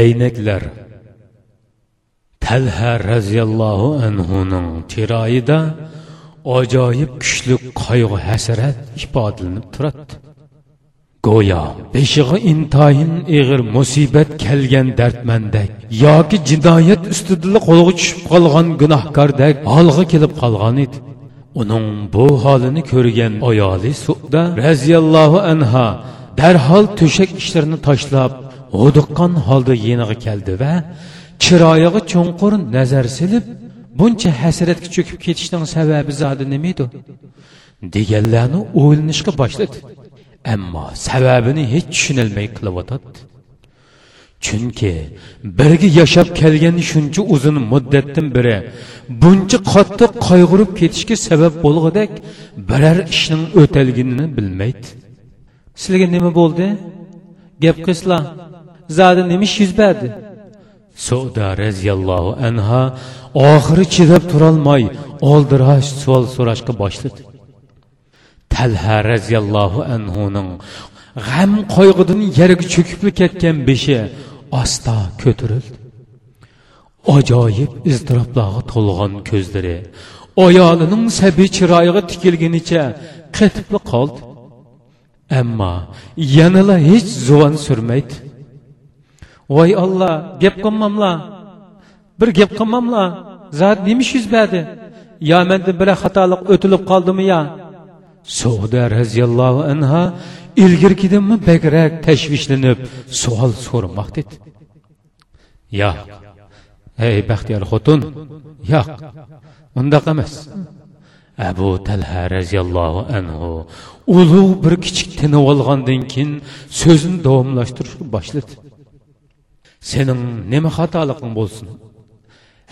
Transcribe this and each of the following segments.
aynaklar. Talha roziyallohu anhuning chiroyida ajoyib kuchli qayg'u hasrat ifodalanib turadi go'yo beshig'i intoyin ig'ir musibat kelgan dardmandak yoki jinoyat ustida qo'lga tushib qolgan gunohkordek holga kelib qolgan edi. Uning bu holini ko'rgan ayoli suda roziyallohu anha darhol to'shak ishlarini tashlab g'uduqqan holda yeniga keldi va chiroyiga cho'nqur nazar silib buncha hasratga cho'kib ketishning sababi zodi nima edi deganlarni o'ylanishga boshladi. Ammo sababini hech tushunolmay qilyotadi chunki birga yashab kelgan shuncha uzun muddatdan beri buncha qattiq qayg'urib ketishga sabab bo'lg'idek biror ishning o'talganini bilmaydi. Sizlarga nima bo'ldi? Gap qilsizlar zodi nima yuz berdi. Suda roziyallohu anha oxiri chidab turolmay oldirash savol so'rashga boshladi. Talha roziyallohu anhuning g'am qayg'udan yerga cho'kib ketgan beshi asta ko'tarildi. Ajoyib iztiroblarga to'lg'an ko'zlari ayolining sabiy chiroyiga tikilgunicha qetibli qoldi. Ammo yanala hech zuvon surmaydi. Voy olloh gap qilmamla. Bir gap qilmamla. Zot nima ish yuz berdi yo manda bir xatolik o'tilib qoldimi yo suda roziyallohu anha ilgirgidimmi bakrak tashvishlanib savol so'ramoq dedi. Yo'q. Ey baxtiyor xotin yo'q. Undoq emas. Abu talha roziyallohu anhu ulug' bir kichik tinib olgandan keyin so'zini davomlashtirishga boshladi sening nima xatoliqing bo'lsin?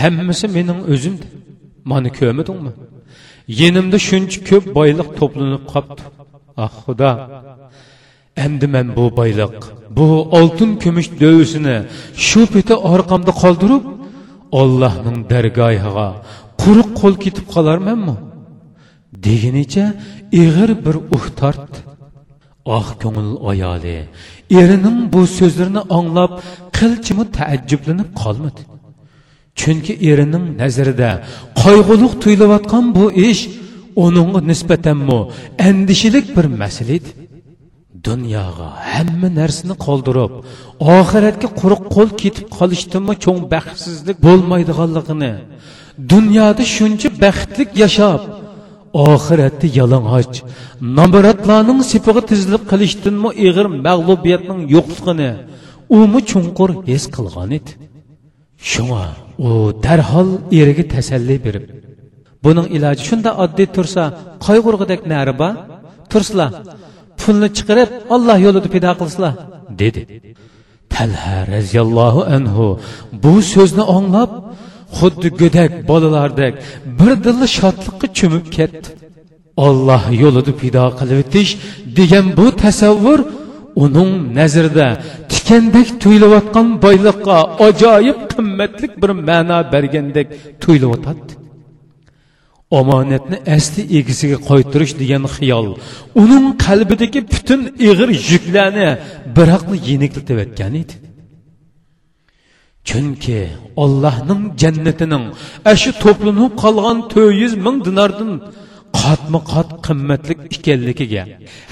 Hammasi mening o'zimdi mani ko'rmadingmi? Yenimda shuncha ko'p boyliq to'planib qolibdi ah xudo. Endi man bu boyliq bu oltin kumush do'visini shu peti orqamda qoldirib ollohning dargohiga quruq qo'l ketib qolarmanmi? Degunicha ig'ir bir uh tortdi. Ah ko'ngil ayoli erining bu so'zlarini anglab qilchimi taajjublanib qolmadi. Chunki erining nazarida qayg'uliq tuyulayotgan bu ish uningga nisbatanmi andishilik bir masala edi. Dunyoga hamma narsani qoldirib oxiratga quruq qo'l ketib qolishdimi cho'ng baxtsizlik bo'lmaydiganligini dunyoda shuncha baxtlik yashab oxiratda yalang'och namoratlarning sipig'i tizilib qilishdanmi ig'ir mag'lubiyatning yo'qligini umi chunqur his qilgan edi. Shunga u darhol eriga tasalli berib buning iloji shunda oddiy tursa qayg'urg'idek nari bor. Turslar pulni chiqarib alloh yo'lida pido qilsizlar dedi. Talha roziyallohu anhu bu so'zni anglab xuddi go'dak bolalardek birdilla shodlikqa cho'mib ketdi. Olloh yo'lida pido qilib o'tish degan bu tasavvur uning nazarida tikandek tuyulayotgan boyliqqa ajoyib qimmatlik bir ma'no bergandek tuyulayotadi. Omonatni asli egisiga qaytirish degan xiyol uning qalbidagi butun ig'ir yuklarni biroqni yengillatib edi. Chunki ollohning jannatining ashu to'planib qolgan to'rt yuz ming dinardan qatma qat qimmatlik ekanligiga.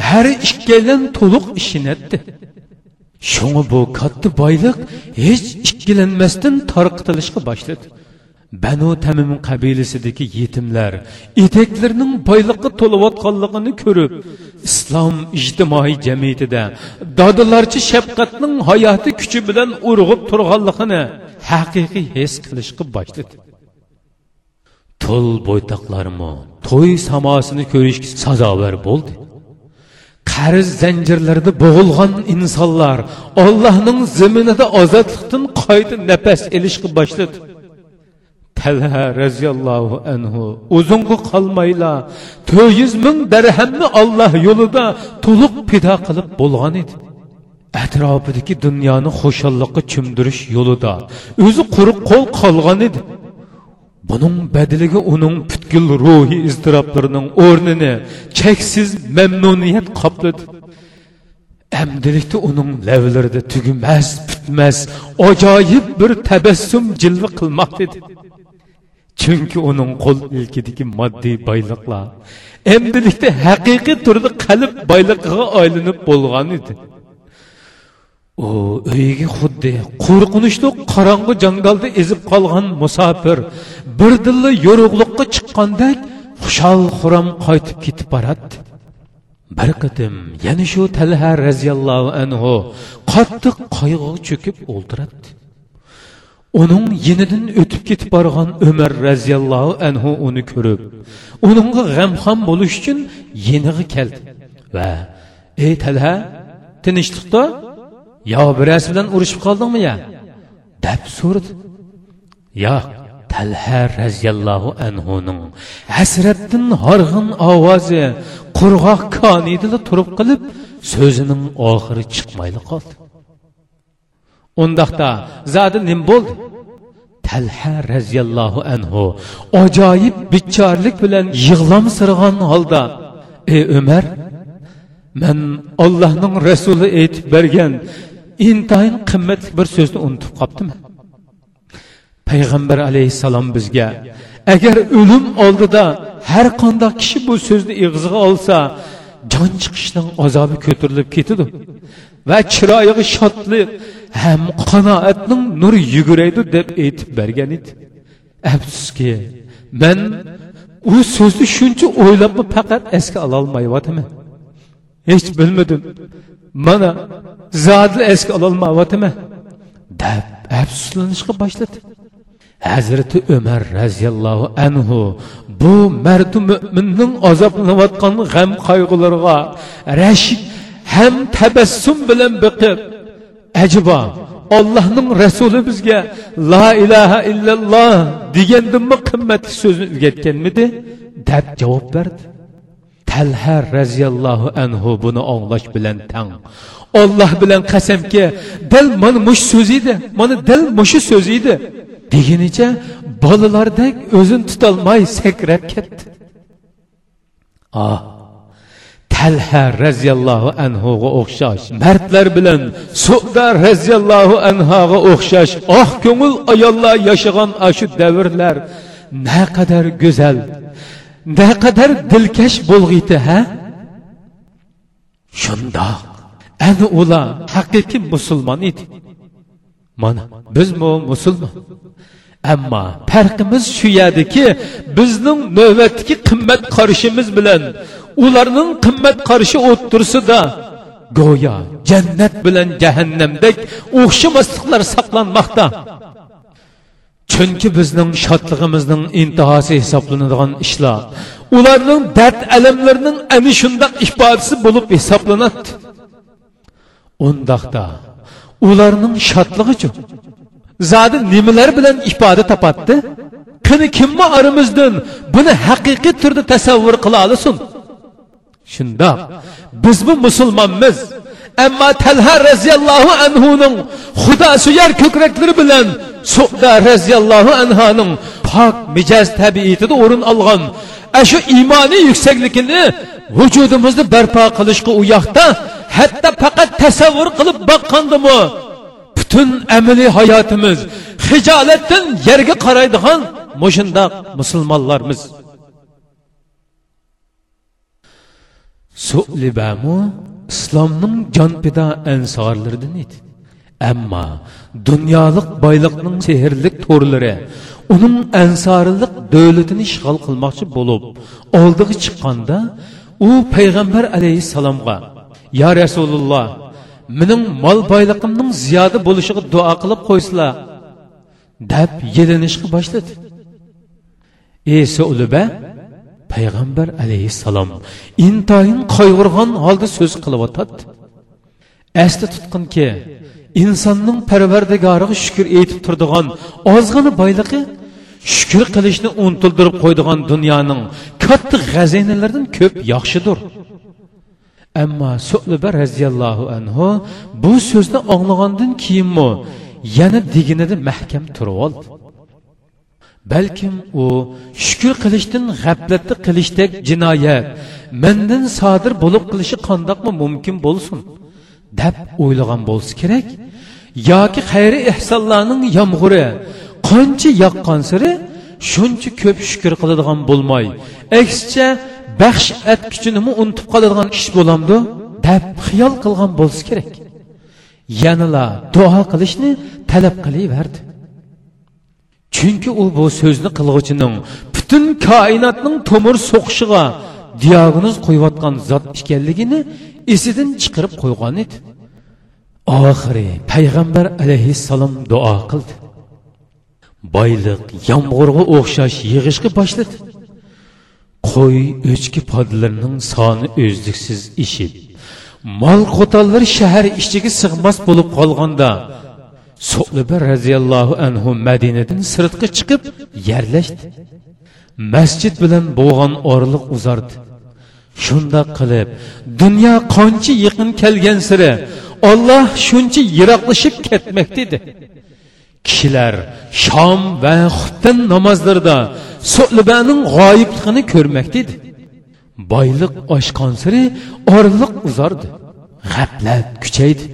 Har ikkalan to'liq ishinatdi shunga bu katta boyliq hech ikkilanmasdan tarqitilishga boshladi. Banu tamim qabilasidagi yetimlar etaklarining boyliqqa to'layotganligini ko'rib islom ijtimoiy jamiyatida dodilarchi shafqatning hayoti kuchi bilan urg'ib turganligini haqiqiy his qilishga boshladi. To'l bo'ytoqlarmi to'y samosini ko'rishga sazovar bo'ldi. Qarz zanjirlarida bo'g'ilgan insonlar ollohning ziminida ozodlikdan qayta nafas ilishga boshladi. Talha roziyallohu anhu uzunga qolmayla to'rt yuz ming darhamni olloh yo'lida to'liq pido qilib bo'lgan edi. Atrofidagi dunyoni xo'shalliqqa cho'mdirish yo'lida o'zi quruq qo'l qolgan edi. Bunun bedeliga onun pütkül ruhi iztiraplarının o'rnini cheksiz memnuniyet kapladı. Emdilikte onun levlerinde tügümez, pütmez, acayip bir tebessüm cilve kılmaktadır. Çünkü onun kol ilkideki maddi baylıkla emdilikte hakiki türde kalp baylıklığa айлынып bolgan idi. u uyiga xuddi qo'rqinchli qorong'i jangolda ezib qolgan musofir birdilla yo'rug'liqqa chiqqandek xushal xuram qaytib ketib boradi. Bir qidim yana shu talha roziyallohu anhu qattiq qayg'uga cho'kib o'ltiradi uning yenidan o'tib ketib borgan umar roziyallohu anhu uni ko'rib uningga g'amxon bo'lish uchun yiniga keldi va ey talha tinchlikda yo birasi bilan urushib qoldingmi ya? deb so'radi. Yo'q talha roziyallohu anhuning hasratdan horg'in ovozi qurg'oq konidida turib qilib so'zining oxiri chiqmayli qoldi. Undaqda zodi nim bo'ldi? Talha roziyallohu anhu ajoyib bichorlik bilan yig'lamsirg'an holda ey umar man ollohning rasuli aytib bergan intayin qimmatli bir so'zni unutib qolibdimi payg'ambar alayhissalom bizga agar o'lim oldida har qanday kishi bu so'zni ig'ziga olsa jon chiqishning azobi ko'tarilib ketadi va chiroyiga shodlik ham qanoatning nuri yuguraydi deb aytib bergan edi. Afsuski man u so'zni shuncha o'ylabmi faqat esga ololmayyotiman hech bilmadim. Mana zodi esga ololmayyotiman deb afsuslanishga boshladi. Hazrati umar roziyallohu anhu bu mardi mo'minning azoblanayotgan g'am qayg'ularga rashid ham tabassum bilan biqib ajibo ollohning rasuli bizga la ilaha illalloh degandimmi qimmatli so'zni o'rgatganmidi deb javob berdi. Talha roziyallohu anhu buni anglash bilan tang olloh bilan qasamki dal mana mush so'z edi mana dal mushu so'z edi degunicha bolalardek o'zini tutolmay sakrab ketdi ah talha roziyallohu anhuga o'xshash mardlar bilan suda roziyallohu anhoga o'xshash oq ko'ngil ayollar yashagan shu davrlar naqadar go'zal naqadar dilkash bo'lg'iydi ha? Shundoq ana ular haqiqiy musulmon edi mana bizmi musulmon ammo farqimiz shu yerdaki bizning navbatdagi qimmat qarishimiz bilan ularning qimmat qarishi o'ttirsida go'yo jannat bilan jahannamdek o'xshamasliklar saqlanmoqda. Chunki bizning shodlig'imizning intihosi hisoblanadigan ishlar ularning dard alamlarining ana shundoq ifodasi bo'lib hisoblanadi. Undaqda ularning shodligi uchun. Zodi nimalar bilan ifoda topadi? Qani kimmi oramizdan buni haqiqiy turda tasavvur qila olasin shundoq biz bu musulmonmiz. Ammo talha roziyallohu anhuning xudo suyar ko'kraklari bilan suda roziyallohu anhoning pok mijoz tabiatida o'rin olgan shu iymoniy yuksakligini vujudimizni barpo qilishga u yoqda hatto faqat tasavvur qilib boqqandimi butun amaliy hayotimiz hijolatdan yerga qaraydigan mushundoq musulmonlarmiz. Sulibamu islomning jonpida ansorlaridan edi. Ammo dunyolik boyliqning sehrli to'rlari uning ansorilik davlatini ishg'ol qilmoqchi bo'lib oldiga chiqqanda u payg'ambar alayhissalomga yo rasululloh mening mol boyliqimning ziyoda bo'lishiga duo qilib qo'ysizlar deb yelinishga boshladi. Ey suluba payg'ambar alayhissalom intoyin qayg'urgan holda so'z qilyotadi esda tutqinki insonning parvardigoriga shukur aytib turadigan ozg'ina boyligi shukur qilishni unutildirib qo'ydigan dunyoning katta g'azinalardan ko'p yaxshidir ammo suliba roziyallohu anhu bu so'zni anglagandan keyinmi yana deginida mahkam turib oldi balkim u shukur qilishdan g'aflatni qilishdek jinoyat mendan sodir bo'lib qilishi qandoqmi mumkin bo'lsin deb o'ylagan bo'lsa kerak yoki xayri ehsonlarning yomg'iri qancha yoqqan siri shuncha ko'p shukur qiladigan bo'lmay aksicha baxsh atkichini unutib qoladigan ish bo'lamdi deb xiyol qilgan bo'lsa kerak yanila duo qilishni talab qilaverdi chunki u bu so'zni qilg'uchining butun koinotning tomir so'qishiga diagnoz qo'yayotgan zot ekanligini esidan chiqarib qo'ygan edi oxiri payg'ambar alayhissalom duo qildi boylik yomg'irga o'xshash yig'ishga boshladi qo'y o'chki podlarning soni o'zliksiz ishib mol qo'tallar shahar ichiga sig'mas bo'lib qolganda so'libi roziyallohu anhu madinadan sirtqa chiqib yerlashdi. Masjid bilan bo'lgan orliq uzardi. Shundoq qilib dunyo qancha yaqin kelgan siri olloh shuncha yiroqlashib ketmoqda edi kishilar shom va xuftan namozlarida so'libaning g'oyibligini ko'rmoqda edi boyliq oshqon siri orliq uzardi g'aflat kuchaydi.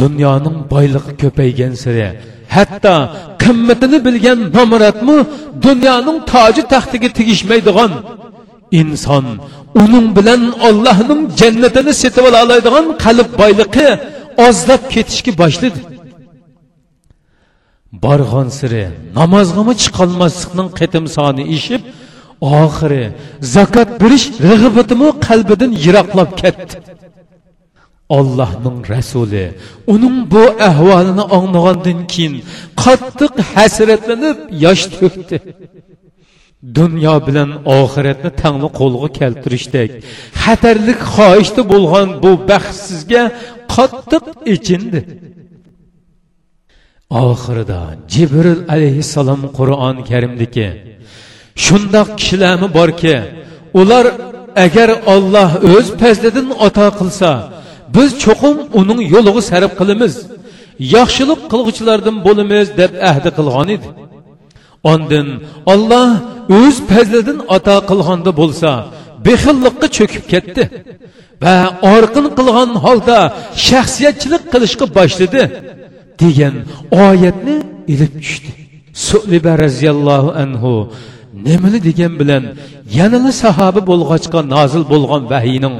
Dunyoning boyligi ko'paygan siri hatto qimmatini bilgan nomratmi dunyoning toji taxtiga tegishmaydigan inson uning bilan ollohning jannatini setib ola oladigan qalb boyligi ozlab ketishga boshladi. Borg'on siri namozg'ami chiqolmaslikning qitim soni ishib oxiri zakot berish rag'batimi qalbidan yiroqlab ketdi allohning rasuli uning bu ahvolini anglagandan keyin qattiq hasratlanib yosh to'kdi dunyo bilan oxiratni tangli qo'lga keltirishdek xatarlik xohishda bo'lgan bu baxtsizga qattiq ichindi oxirida jibril alayhissalom qur'oni karimdagi shundoq kishilarmi borki ular agar olloh o'z fazlidan ato qilsa biz cho'qim uning yo'lig'i sarf qilamiz yaxshilik qilg'uchilardan bo'lamiz deb ahdi qilgan edi. Ondin olloh o'z fazlidan ato qilganda bo'lsa bexillikqa cho'kib ketdi va orqin qilgan holda shaxsiyatchilik qilishga boshladi. Degan oyatni ilib tushdi. Suliba roziyallohu anhu nimani degan bilan yanala sahoba bo'lg'achqa nozil bo'lgan vahiyning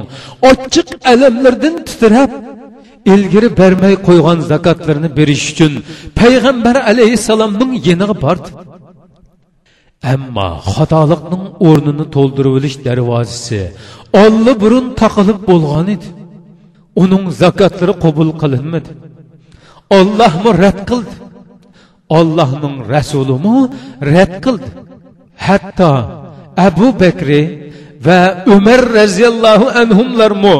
ochiq alamlardan titrab ilgari bermay qo'ygan zakotlarni berish uchun payg'ambar alayhissalomning yeniga bordi. Ammo xatolikning o'rnini to'ldirib olish darvozasi olli burun taqilib bo'lgan edi. Uning zakotlari qabul qilinmadi. Ollohmi rad qildi. Ollohning rasulimi rad qildi. Hatto abu bakri va umar roziyallohu anhumlarmi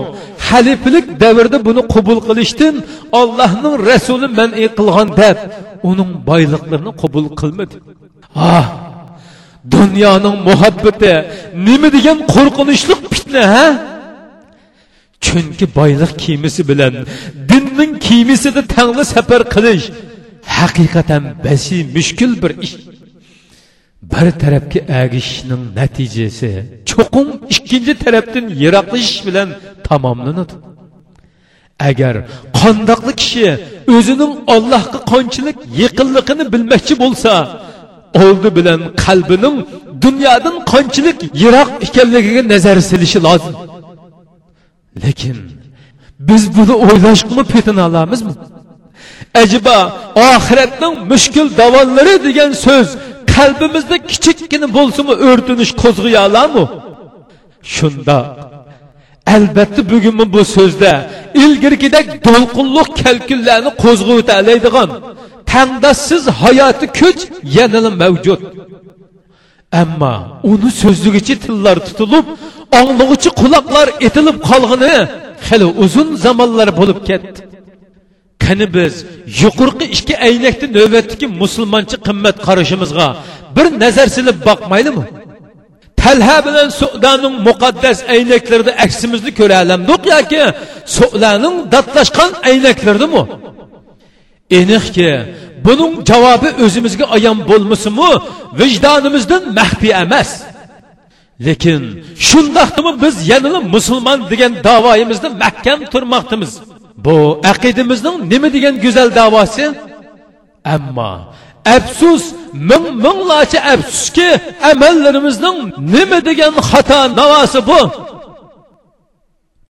haliflik davrida buni qabul qilishdan ollohning rasuli man'iy qilgan deb uning boyliqlarini qabul qilmadi ah dunyoning muhabbati nima degan qo'rqinchli fitna ha? Chunki boyliq kiymisi bilan dinning kiymisida tangli safar qilish haqiqatan basi mushkul bir ish. Bir tarafga agishishning natijasi cho'qim ikkinchi tarafdan yiroqlashish bilan tamomlanadi. Agar qandoqli kishi o'zining ollohga qanchalik yaqinligini bilmoqchi bo'lsa oldi bilan qalbining dunyodan qanchalik yiroq ekanligiga nazar silishi lozim. Lekin biz buni o'ylashmi petina olamizmi? Ajiba oxiratning mushkul davonlari degan so'z qalbimizda kichikkina bo'lsinmi o'rtinish qo'zg'aya olami shunda albatta bugunmi bu so'zda ilgirgidek to'lqinliq kalkullarni qo'zg'ata tandassiz hayoti kuch yanada mavjud. Ammo uni so'zligichi tillar tutilib anglag'uchi quloqlar etilib qolg'ini hali uzun zamonlar bo'lib ketdi. Qani biz yuqorqi ikki aynakni navbatdagi musulmoncha qimmat qarashimizga bir nazar silib boqmaylimi? Talha bilan sudaning muqaddas aynaklarida aksimizni ko'ra olamdiq yoki sudaning datlashgan aynaklardimi aniqki buning javobi o'zimizga ayon bo'lmasinmi vijdonimizdan maxfiy emas. Lekin shundoqdimi biz yanada musulmon degan davoyimizni mahkam turmoqdamiz bu aqidimizning nima degan go'zal davosi? Ammo afsus ming minglarcha afsuski amallarimizning nima degan xato navosi bu?